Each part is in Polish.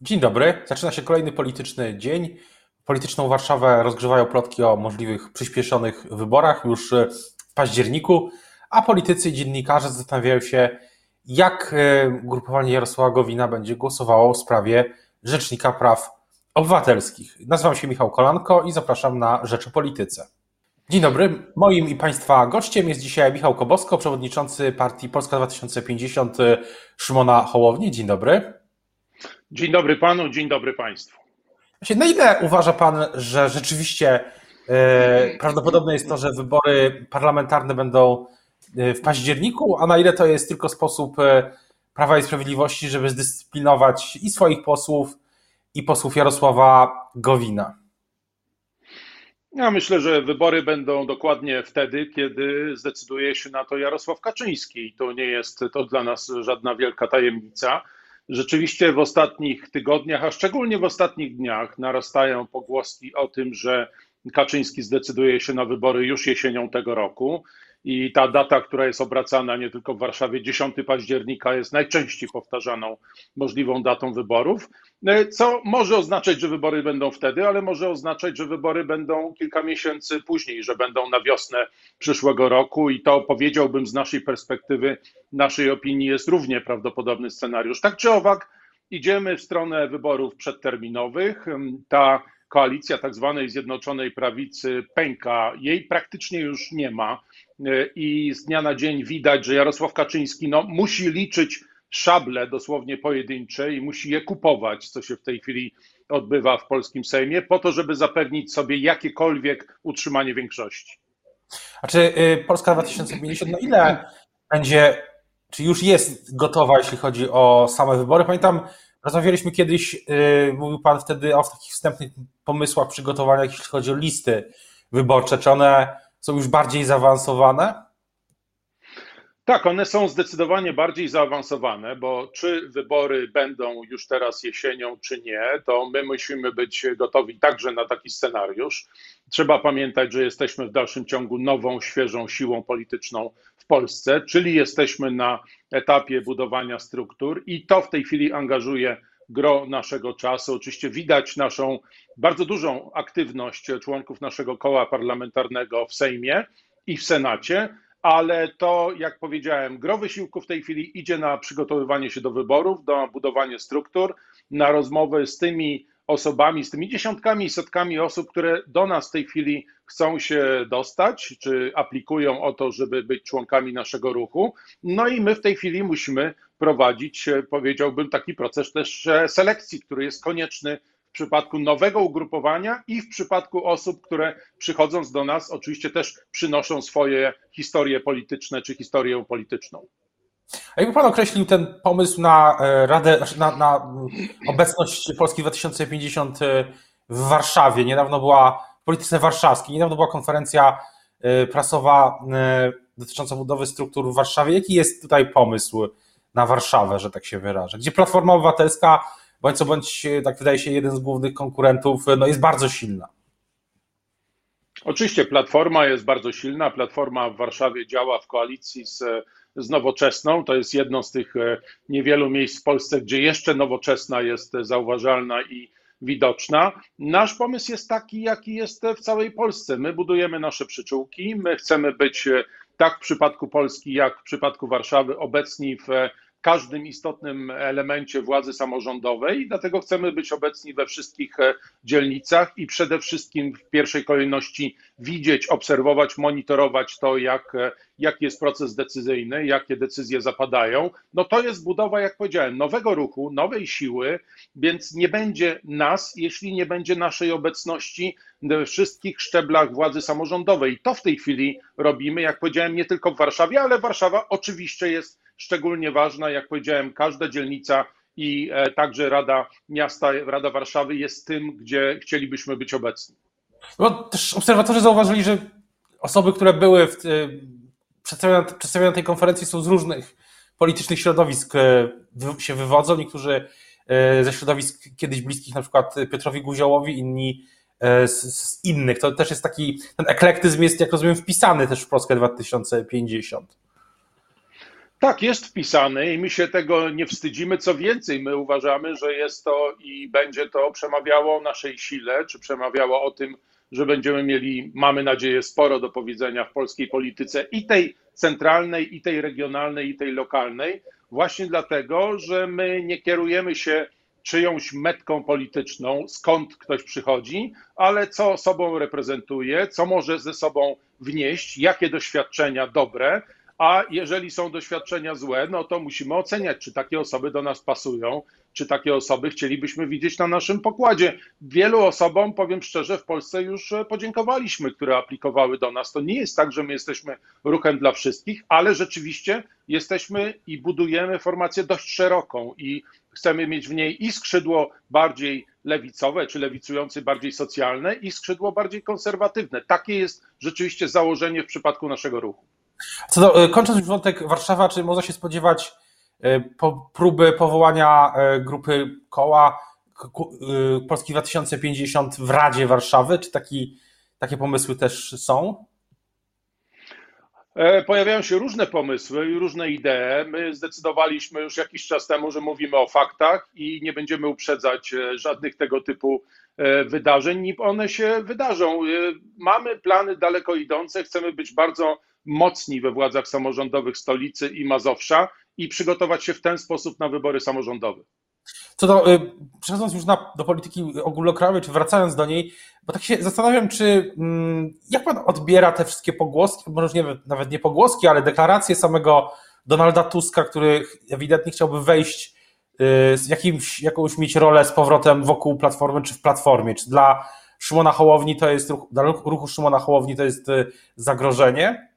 Dzień dobry. Zaczyna się kolejny polityczny dzień. Polityczną Warszawę rozgrzewają plotki o możliwych przyspieszonych wyborach już w październiku, a politycy i dziennikarze zastanawiają się, jak e, ugrupowanie Jarosława Gowina będzie głosowało w sprawie Rzecznika Praw Obywatelskich. Nazywam się Michał Kolanko i zapraszam na Rzeczy Polityce. Dzień dobry. Moim i Państwa gościem jest dzisiaj Michał Kobosko, przewodniczący partii Polska 2050 Szymona Hołowni. Dzień dobry. Dzień dobry panu, dzień dobry państwu. Na ile uważa pan, że rzeczywiście e, prawdopodobne jest to, że wybory parlamentarne będą e, w październiku, a na ile to jest tylko sposób e, Prawa i Sprawiedliwości, żeby zdyscyplinować i swoich posłów, i posłów Jarosława Gowina? Ja myślę, że wybory będą dokładnie wtedy, kiedy zdecyduje się na to Jarosław Kaczyński. To nie jest to dla nas żadna wielka tajemnica. Rzeczywiście w ostatnich tygodniach, a szczególnie w ostatnich dniach, narastają pogłoski o tym, że Kaczyński zdecyduje się na wybory już jesienią tego roku. I ta data, która jest obracana nie tylko w Warszawie, 10 października, jest najczęściej powtarzaną możliwą datą wyborów, co może oznaczać, że wybory będą wtedy, ale może oznaczać, że wybory będą kilka miesięcy później, że będą na wiosnę przyszłego roku. I to powiedziałbym z naszej perspektywy, naszej opinii, jest równie prawdopodobny scenariusz. Tak czy owak, idziemy w stronę wyborów przedterminowych. Ta koalicja tak zwanej Zjednoczonej Prawicy pęka, jej praktycznie już nie ma e, i z dnia na dzień widać, że Jarosław Kaczyński no, musi liczyć szable dosłownie pojedyncze i musi je kupować, co się w tej chwili odbywa w polskim Sejmie, po to, żeby zapewnić sobie jakiekolwiek utrzymanie większości. A czy y, Polska 2050, no ile będzie, czy już jest gotowa, jeśli chodzi o same wybory? Pamiętam, Rozmawialiśmy kiedyś, yy, mówił Pan wtedy o takich wstępnych pomysłach, przygotowaniach, jeśli chodzi o listy wyborcze. Czy one są już bardziej zaawansowane? Tak, one są zdecydowanie bardziej zaawansowane, bo czy wybory będą już teraz jesienią, czy nie, to my musimy być gotowi także na taki scenariusz. Trzeba pamiętać, że jesteśmy w dalszym ciągu nową, świeżą siłą polityczną w Polsce, czyli jesteśmy na etapie budowania struktur i to w tej chwili angażuje gro naszego czasu. Oczywiście widać naszą bardzo dużą aktywność członków naszego koła parlamentarnego w Sejmie i w Senacie ale to, jak powiedziałem, gro wysiłku w tej chwili idzie na przygotowywanie się do wyborów, do budowania struktur, na rozmowy z tymi osobami, z tymi dziesiątkami i setkami osób, które do nas w tej chwili chcą się dostać, czy aplikują o to, żeby być członkami naszego ruchu. No i my w tej chwili musimy prowadzić, powiedziałbym, taki proces też selekcji, który jest konieczny przypadku nowego ugrupowania i w przypadku osób, które przychodząc do nas, oczywiście też przynoszą swoje historie polityczne czy historię polityczną. A jakby Pan określił ten pomysł na e, Radę, znaczy na, na obecność Polski 2050 e, w Warszawie? Niedawno była w polityce warszawskiej, niedawno była konferencja e, prasowa dotycząca budowy struktur w Warszawie. Jaki jest tutaj pomysł na Warszawę, że tak się wyrażę? Gdzie Platforma Obywatelska bądź co bądź, tak wydaje się, jeden z głównych konkurentów no, jest bardzo silna. Oczywiście Platforma jest bardzo silna. Platforma w Warszawie działa w koalicji z, z Nowoczesną. To jest jedno z tych e, niewielu miejsc w Polsce, gdzie jeszcze Nowoczesna jest zauważalna i widoczna. Nasz pomysł jest taki, jaki jest w całej Polsce. My budujemy nasze przyczółki. My chcemy być e, tak w przypadku Polski, jak w przypadku Warszawy obecni w każdym istotnym elemencie władzy samorządowej, dlatego chcemy być obecni we wszystkich e, dzielnicach i przede wszystkim w pierwszej kolejności widzieć, obserwować, monitorować to, jak, e, jaki jest proces decyzyjny, jakie decyzje zapadają. No to jest budowa, jak powiedziałem, nowego ruchu, nowej siły, więc nie będzie nas, jeśli nie będzie naszej obecności we wszystkich szczeblach władzy samorządowej. I to w tej chwili robimy, jak powiedziałem, nie tylko w Warszawie, ale Warszawa oczywiście jest szczególnie ważna. Jak powiedziałem, każda dzielnica i e, także Rada Miasta, Rada Warszawy jest tym, gdzie chcielibyśmy być obecni. Bo też obserwatorzy zauważyli, że osoby, które były w, e, przedstawione, przedstawione tej konferencji są z różnych politycznych środowisk e, się wywodzą. Niektórzy ze środowisk kiedyś bliskich na przykład Piotrowi Guziołowi, inni z, z innych. To też jest taki, ten eklektyzm jest, jak rozumiem, wpisany też w Polskę 2050. Tak, jest wpisany i my się tego nie wstydzimy. Co więcej, my uważamy, że jest to i będzie to przemawiało o naszej sile, czy przemawiało o tym, że będziemy mieli, mamy nadzieję, sporo do powiedzenia w polskiej polityce i tej centralnej, i tej regionalnej, i tej lokalnej, właśnie dlatego, że my nie kierujemy się czyjąś metką polityczną, skąd ktoś przychodzi, ale co osobą reprezentuje, co może ze sobą wnieść, jakie doświadczenia dobre, a jeżeli są doświadczenia złe, no to musimy oceniać, czy takie osoby do nas pasują, czy takie osoby chcielibyśmy widzieć na naszym pokładzie. Wielu osobom, powiem szczerze, w Polsce już podziękowaliśmy, które aplikowały do nas. To nie jest tak, że my jesteśmy ruchem dla wszystkich, ale rzeczywiście jesteśmy i budujemy formację dość szeroką i chcemy mieć w niej i skrzydło bardziej lewicowe, czy lewicujące bardziej socjalne, i skrzydło bardziej konserwatywne. Takie jest rzeczywiście założenie w przypadku naszego ruchu. Co do, e, kończąc już wątek Warszawa, czy można się spodziewać e, po, próby powołania e, grupy koła Polski 2050 w Radzie Warszawy? Czy taki, takie pomysły też są? Pojawiają się różne pomysły i różne idee. My zdecydowaliśmy już jakiś czas temu, że mówimy o faktach i nie będziemy uprzedzać żadnych tego typu wydarzeń. One się wydarzą. Mamy plany daleko idące, chcemy być bardzo mocni we władzach samorządowych stolicy i Mazowsza i przygotować się w ten sposób na wybory samorządowe. Co do, y, przechodząc już na, do polityki ogólnokrajowej, czy wracając do niej, bo tak się zastanawiam, czy mm, jak pan odbiera te wszystkie pogłoski, może nie, nawet nie pogłoski, ale deklaracje samego Donalda Tuska, który ewidentnie chciałby wejść y, z jakimś, jakąś mieć rolę z powrotem wokół Platformy, czy w Platformie, czy dla Szymona Hołowni to jest, dla ruchu Szymona Hołowni to jest y, zagrożenie?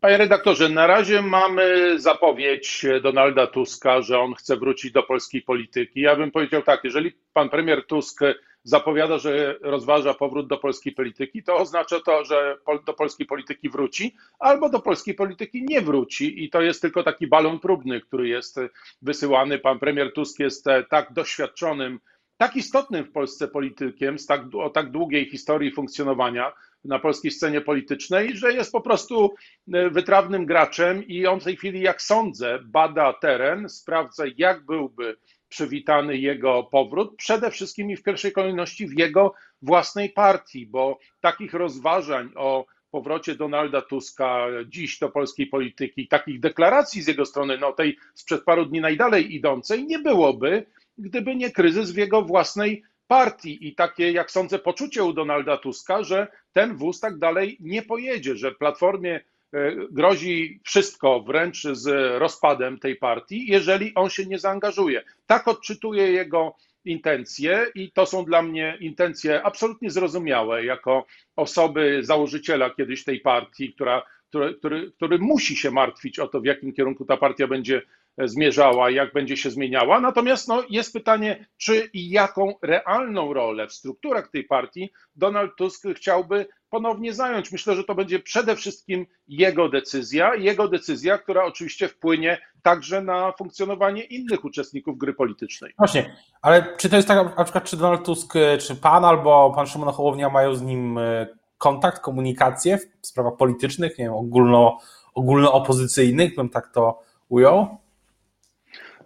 Panie redaktorze, na razie mamy zapowiedź Donalda Tuska, że on chce wrócić do polskiej polityki. Ja bym powiedział tak, jeżeli pan premier Tusk zapowiada, że rozważa powrót do polskiej polityki, to oznacza to, że do polskiej polityki wróci, albo do polskiej polityki nie wróci. I to jest tylko taki balon próbny, który jest wysyłany. Pan premier Tusk jest tak doświadczonym, tak istotnym w Polsce politykiem, z tak, o tak długiej historii funkcjonowania, na polskiej scenie politycznej, że jest po prostu e, wytrawnym graczem i on w tej chwili, jak sądzę, bada teren, sprawdza, jak byłby przywitany jego powrót, przede wszystkim i w pierwszej kolejności w jego własnej partii, bo takich rozważań o powrocie Donalda Tuska dziś do polskiej polityki, takich deklaracji z jego strony, no tej sprzed paru dni najdalej idącej, nie byłoby, gdyby nie kryzys w jego własnej partii i takie, jak sądzę, poczucie u Donalda Tuska, że ten wóz tak dalej nie pojedzie, że Platformie e, grozi wszystko, wręcz z rozpadem tej partii, jeżeli on się nie zaangażuje. Tak odczytuję jego intencje i to są dla mnie intencje absolutnie zrozumiałe, jako osoby założyciela kiedyś tej partii, która, który, który, który musi się martwić o to, w jakim kierunku ta partia będzie zmierzała, jak będzie się zmieniała. Natomiast no, jest pytanie, czy i jaką realną rolę w strukturach tej partii Donald Tusk chciałby ponownie zająć. Myślę, że to będzie przede wszystkim jego decyzja, jego decyzja, która oczywiście wpłynie także na funkcjonowanie innych uczestników gry politycznej. Właśnie, ale czy to jest tak, na przykład, czy Donald Tusk, czy pan albo pan Szymon Hołownia mają z nim e, kontakt, komunikację w sprawach politycznych, nie wiem, ogólno, ogólnoopozycyjnych, bym tak to ujął?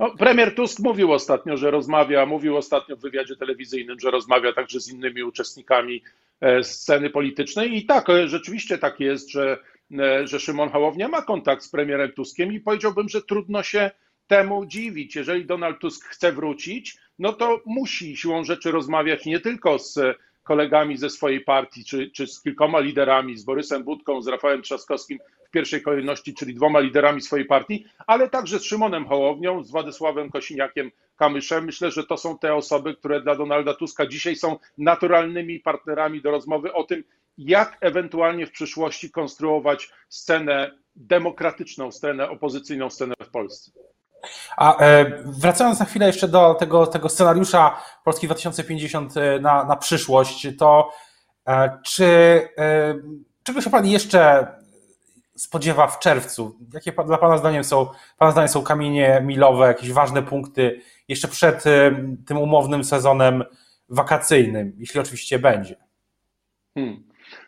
No, premier Tusk mówił ostatnio, że rozmawia, mówił ostatnio w wywiadzie telewizyjnym, że rozmawia także z innymi uczestnikami e, sceny politycznej i tak, e, rzeczywiście tak jest, że, e, że Szymon Hołownia ma kontakt z premierem Tuskiem i powiedziałbym, że trudno się temu dziwić. Jeżeli Donald Tusk chce wrócić, no to musi siłą rzeczy rozmawiać nie tylko z kolegami ze swojej partii, czy, czy z kilkoma liderami, z Borysem Budką, z Rafałem Trzaskowskim, pierwszej kolejności, czyli dwoma liderami swojej partii, ale także z Szymonem Hołownią, z Władysławem Kosiniakiem Kamyszem. Myślę, że to są te osoby, które dla Donalda Tuska dzisiaj są naturalnymi partnerami do rozmowy o tym, jak ewentualnie w przyszłości konstruować scenę demokratyczną, scenę opozycyjną, scenę w Polsce. A e, wracając na chwilę jeszcze do tego, tego scenariusza Polski 2050 e, na, na przyszłość, to e, czy czego się Pan jeszcze spodziewa w czerwcu? Jakie dla Pana zdaniem są, Pana zdaniem są kamienie milowe, jakieś ważne punkty jeszcze przed tym umownym sezonem wakacyjnym, jeśli oczywiście będzie? Hmm.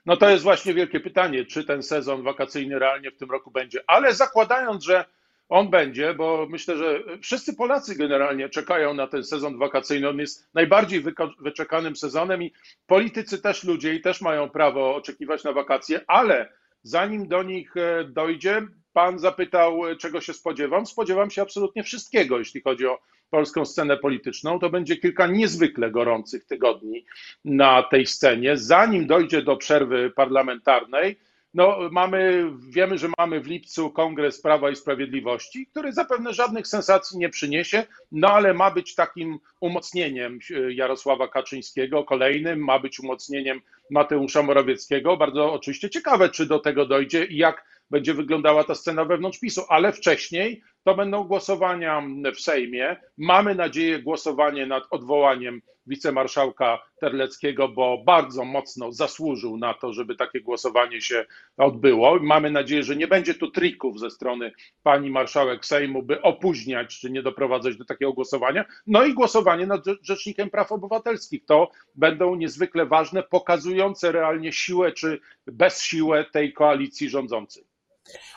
No to jest właśnie wielkie pytanie, czy ten sezon wakacyjny realnie w tym roku będzie. Ale zakładając, że on będzie, bo myślę, że wszyscy Polacy generalnie czekają na ten sezon wakacyjny. On jest najbardziej wyczekanym sezonem i politycy też ludzie i też mają prawo oczekiwać na wakacje, ale zanim do nich e, dojdzie, pan zapytał, e, czego się spodziewam. Spodziewam się absolutnie wszystkiego, jeśli chodzi o polską scenę polityczną. To będzie kilka niezwykle gorących tygodni na tej scenie. Zanim dojdzie do przerwy parlamentarnej, no, mamy, wiemy, że mamy w lipcu Kongres Prawa i Sprawiedliwości, który zapewne żadnych sensacji nie przyniesie, no ale ma być takim umocnieniem Jarosława Kaczyńskiego, kolejnym, ma być umocnieniem Mateusza Morawieckiego. Bardzo oczywiście ciekawe, czy do tego dojdzie i jak będzie wyglądała ta scena wewnątrz PiSu, ale wcześniej to będą głosowania w Sejmie. Mamy nadzieję głosowanie nad odwołaniem wicemarszałka Terleckiego, bo bardzo mocno zasłużył na to, żeby takie głosowanie się odbyło. Mamy nadzieję, że nie będzie tu trików ze strony pani marszałek Sejmu, by opóźniać czy nie doprowadzać do takiego głosowania. No i głosowanie nad Rzecznikiem Praw Obywatelskich. To będą niezwykle ważne, pokazujące realnie siłę czy bezsiłę tej koalicji rządzącej.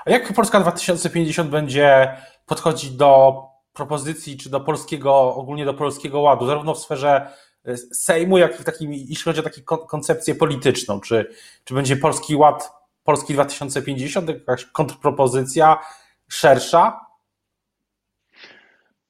A jak Polska 2050 będzie podchodzić do propozycji, czy do polskiego, ogólnie do polskiego ładu, zarówno w sferze e, Sejmu, jak i w takim, jeśli chodzi o taką koncepcję polityczną, czy, czy będzie polski ład, Polski 2050, jakaś kontrpropozycja szersza?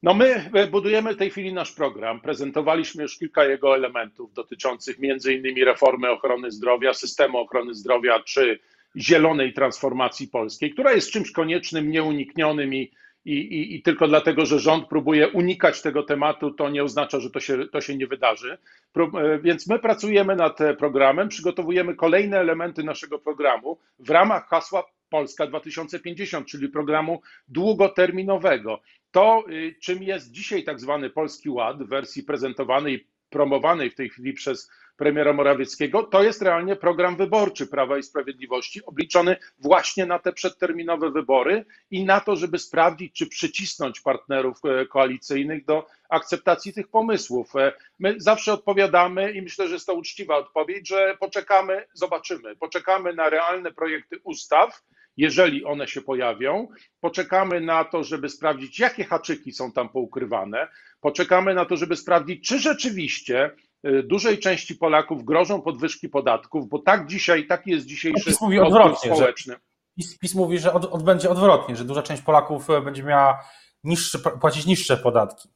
No my budujemy w tej chwili nasz program. Prezentowaliśmy już kilka jego elementów dotyczących między innymi reformy ochrony zdrowia, systemu ochrony zdrowia czy zielonej transformacji polskiej, która jest czymś koniecznym, nieuniknionym i, i, i, i, tylko dlatego, że rząd próbuje unikać tego tematu, to nie oznacza, że to się, to się nie wydarzy. E, więc my pracujemy nad programem, przygotowujemy kolejne elementy naszego programu w ramach hasła Polska 2050, czyli programu długoterminowego. To, y, czym jest dzisiaj tak zwany Polski Ład w wersji prezentowanej, promowanej w tej chwili przez premiera Morawieckiego, to jest realnie program wyborczy Prawa i Sprawiedliwości, obliczony właśnie na te przedterminowe wybory i na to, żeby sprawdzić, czy przycisnąć partnerów e, koalicyjnych do akceptacji tych pomysłów. E, my zawsze odpowiadamy i myślę, że jest to uczciwa odpowiedź, że poczekamy, zobaczymy, poczekamy na realne projekty ustaw, jeżeli one się pojawią. Poczekamy na to, żeby sprawdzić, jakie haczyki są tam poukrywane. Poczekamy na to, żeby sprawdzić, czy rzeczywiście Y, dużej części Polaków grożą podwyżki podatków, bo tak dzisiaj, taki jest dzisiejszy mówi odwrotnie, społeczny. PiS, PiS mówi, że od, od, będzie odwrotnie, że duża część Polaków e, będzie miała niższe, płacić niższe podatki.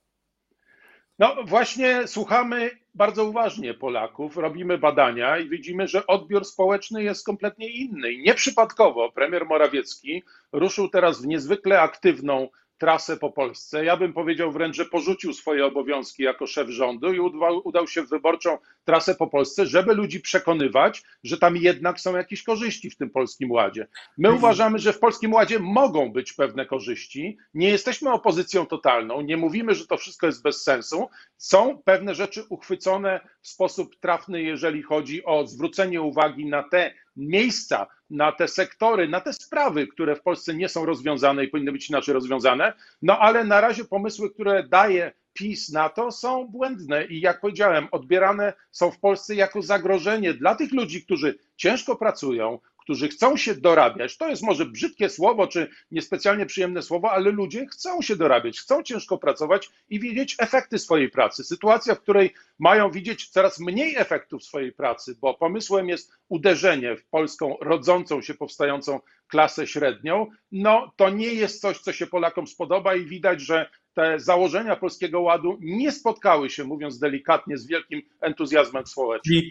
No właśnie słuchamy bardzo uważnie Polaków, robimy badania i widzimy, że odbiór społeczny jest kompletnie inny. I nieprzypadkowo premier Morawiecki ruszył teraz w niezwykle aktywną trasę po Polsce. Ja bym powiedział wręcz, że porzucił swoje obowiązki jako szef rządu i udał, udał się w wyborczą trasę po Polsce, żeby ludzi przekonywać, że tam jednak są jakieś korzyści w tym polskim ładzie. My mhm. uważamy, że w polskim ładzie mogą być pewne korzyści. Nie jesteśmy opozycją totalną, nie mówimy, że to wszystko jest bez sensu. Są pewne rzeczy uchwycone w sposób trafny, jeżeli chodzi o zwrócenie uwagi na te miejsca, na te sektory, na te sprawy, które w Polsce nie są rozwiązane i powinny być inaczej rozwiązane. No ale na razie pomysły, które daje PiS na to są błędne i jak powiedziałem, odbierane są w Polsce jako zagrożenie dla tych ludzi, którzy ciężko pracują, którzy chcą się dorabiać. To jest może brzydkie słowo, czy niespecjalnie przyjemne słowo, ale ludzie chcą się dorabiać, chcą ciężko pracować i widzieć efekty swojej pracy. Sytuacja, w której mają widzieć coraz mniej efektów swojej pracy, bo pomysłem jest uderzenie w polską rodzącą się, powstającą klasę średnią, no to nie jest coś, co się Polakom spodoba i widać, że te założenia Polskiego Ładu nie spotkały się, mówiąc delikatnie, z wielkim entuzjazmem społecznym.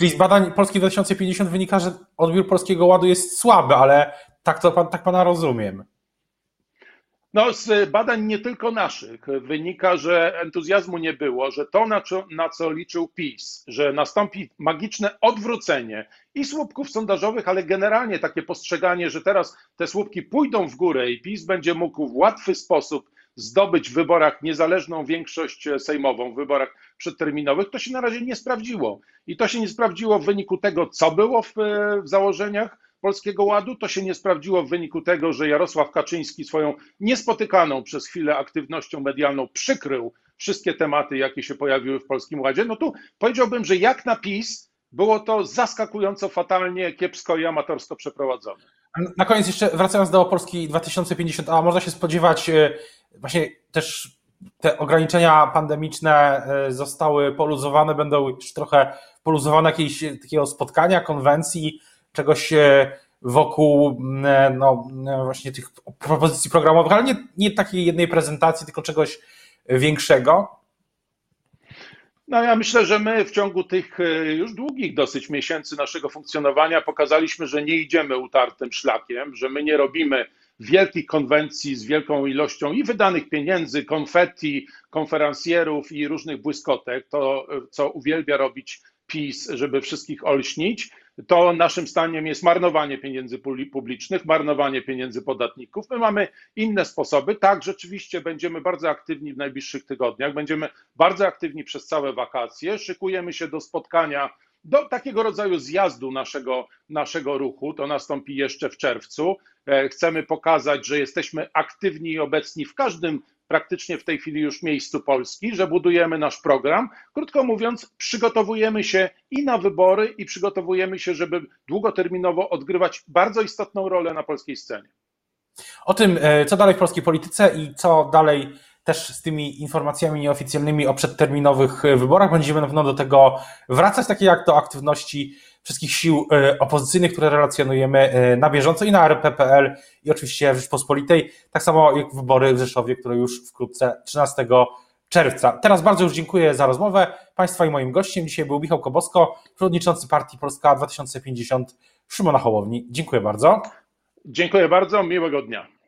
Czyli z badań Polski 2050 wynika, że odbiór Polskiego Ładu jest słaby, ale tak, to pan, tak pana rozumiem. No, z badań nie tylko naszych wynika, że entuzjazmu nie było, że to, na co, na co liczył PiS, że nastąpi magiczne odwrócenie i słupków sondażowych, ale generalnie takie postrzeganie, że teraz te słupki pójdą w górę i PiS będzie mógł w łatwy sposób zdobyć w wyborach niezależną większość sejmową, w wyborach przedterminowych, to się na razie nie sprawdziło. I to się nie sprawdziło w wyniku tego, co było w, w założeniach Polskiego Ładu. To się nie sprawdziło w wyniku tego, że Jarosław Kaczyński swoją niespotykaną przez chwilę aktywnością medialną przykrył wszystkie tematy, jakie się pojawiły w Polskim Ładzie. No tu powiedziałbym, że jak na PiS było to zaskakująco fatalnie, kiepsko i amatorsko przeprowadzone. Na koniec jeszcze wracając do Polski 2050, a można się spodziewać e, właśnie też te ograniczenia pandemiczne e, zostały poluzowane, będą już trochę poluzowane jakiegoś takiego spotkania, konwencji, czegoś e, wokół no, właśnie tych propozycji programowych, ale nie, nie takiej jednej prezentacji, tylko czegoś większego. No ja myślę, że my w ciągu tych już długich dosyć miesięcy naszego funkcjonowania pokazaliśmy, że nie idziemy utartym szlakiem, że my nie robimy wielkich konwencji z wielką ilością i wydanych pieniędzy, konfetti, konferencjerów i różnych błyskotek, to co uwielbia robić PiS, żeby wszystkich olśnić, to naszym staniem jest marnowanie pieniędzy publicznych, marnowanie pieniędzy podatników. My mamy inne sposoby. Tak, rzeczywiście będziemy bardzo aktywni w najbliższych tygodniach, będziemy bardzo aktywni przez całe wakacje. Szykujemy się do spotkania, do takiego rodzaju zjazdu naszego, naszego ruchu. To nastąpi jeszcze w czerwcu. E, chcemy pokazać, że jesteśmy aktywni i obecni w każdym praktycznie w tej chwili już miejscu Polski, że budujemy nasz program. Krótko mówiąc, przygotowujemy się i na wybory, i przygotowujemy się, żeby długoterminowo odgrywać bardzo istotną rolę na polskiej scenie. O tym, e, co dalej w polskiej polityce i co dalej też z tymi informacjami nieoficjalnymi o przedterminowych wyborach. Będziemy na pewno do tego wracać, takie jak do aktywności wszystkich sił e, opozycyjnych, które relacjonujemy e, na bieżąco i na RP.pl i oczywiście w Rzeczpospolitej, tak samo jak wybory w Rzeszowie, które już wkrótce 13 czerwca. Teraz bardzo już dziękuję za rozmowę Państwa i moim gościem. Dzisiaj był Michał Kobosko, przewodniczący Partii Polska 2050 Szymona Hołowni. Dziękuję bardzo. Dziękuję bardzo, miłego dnia.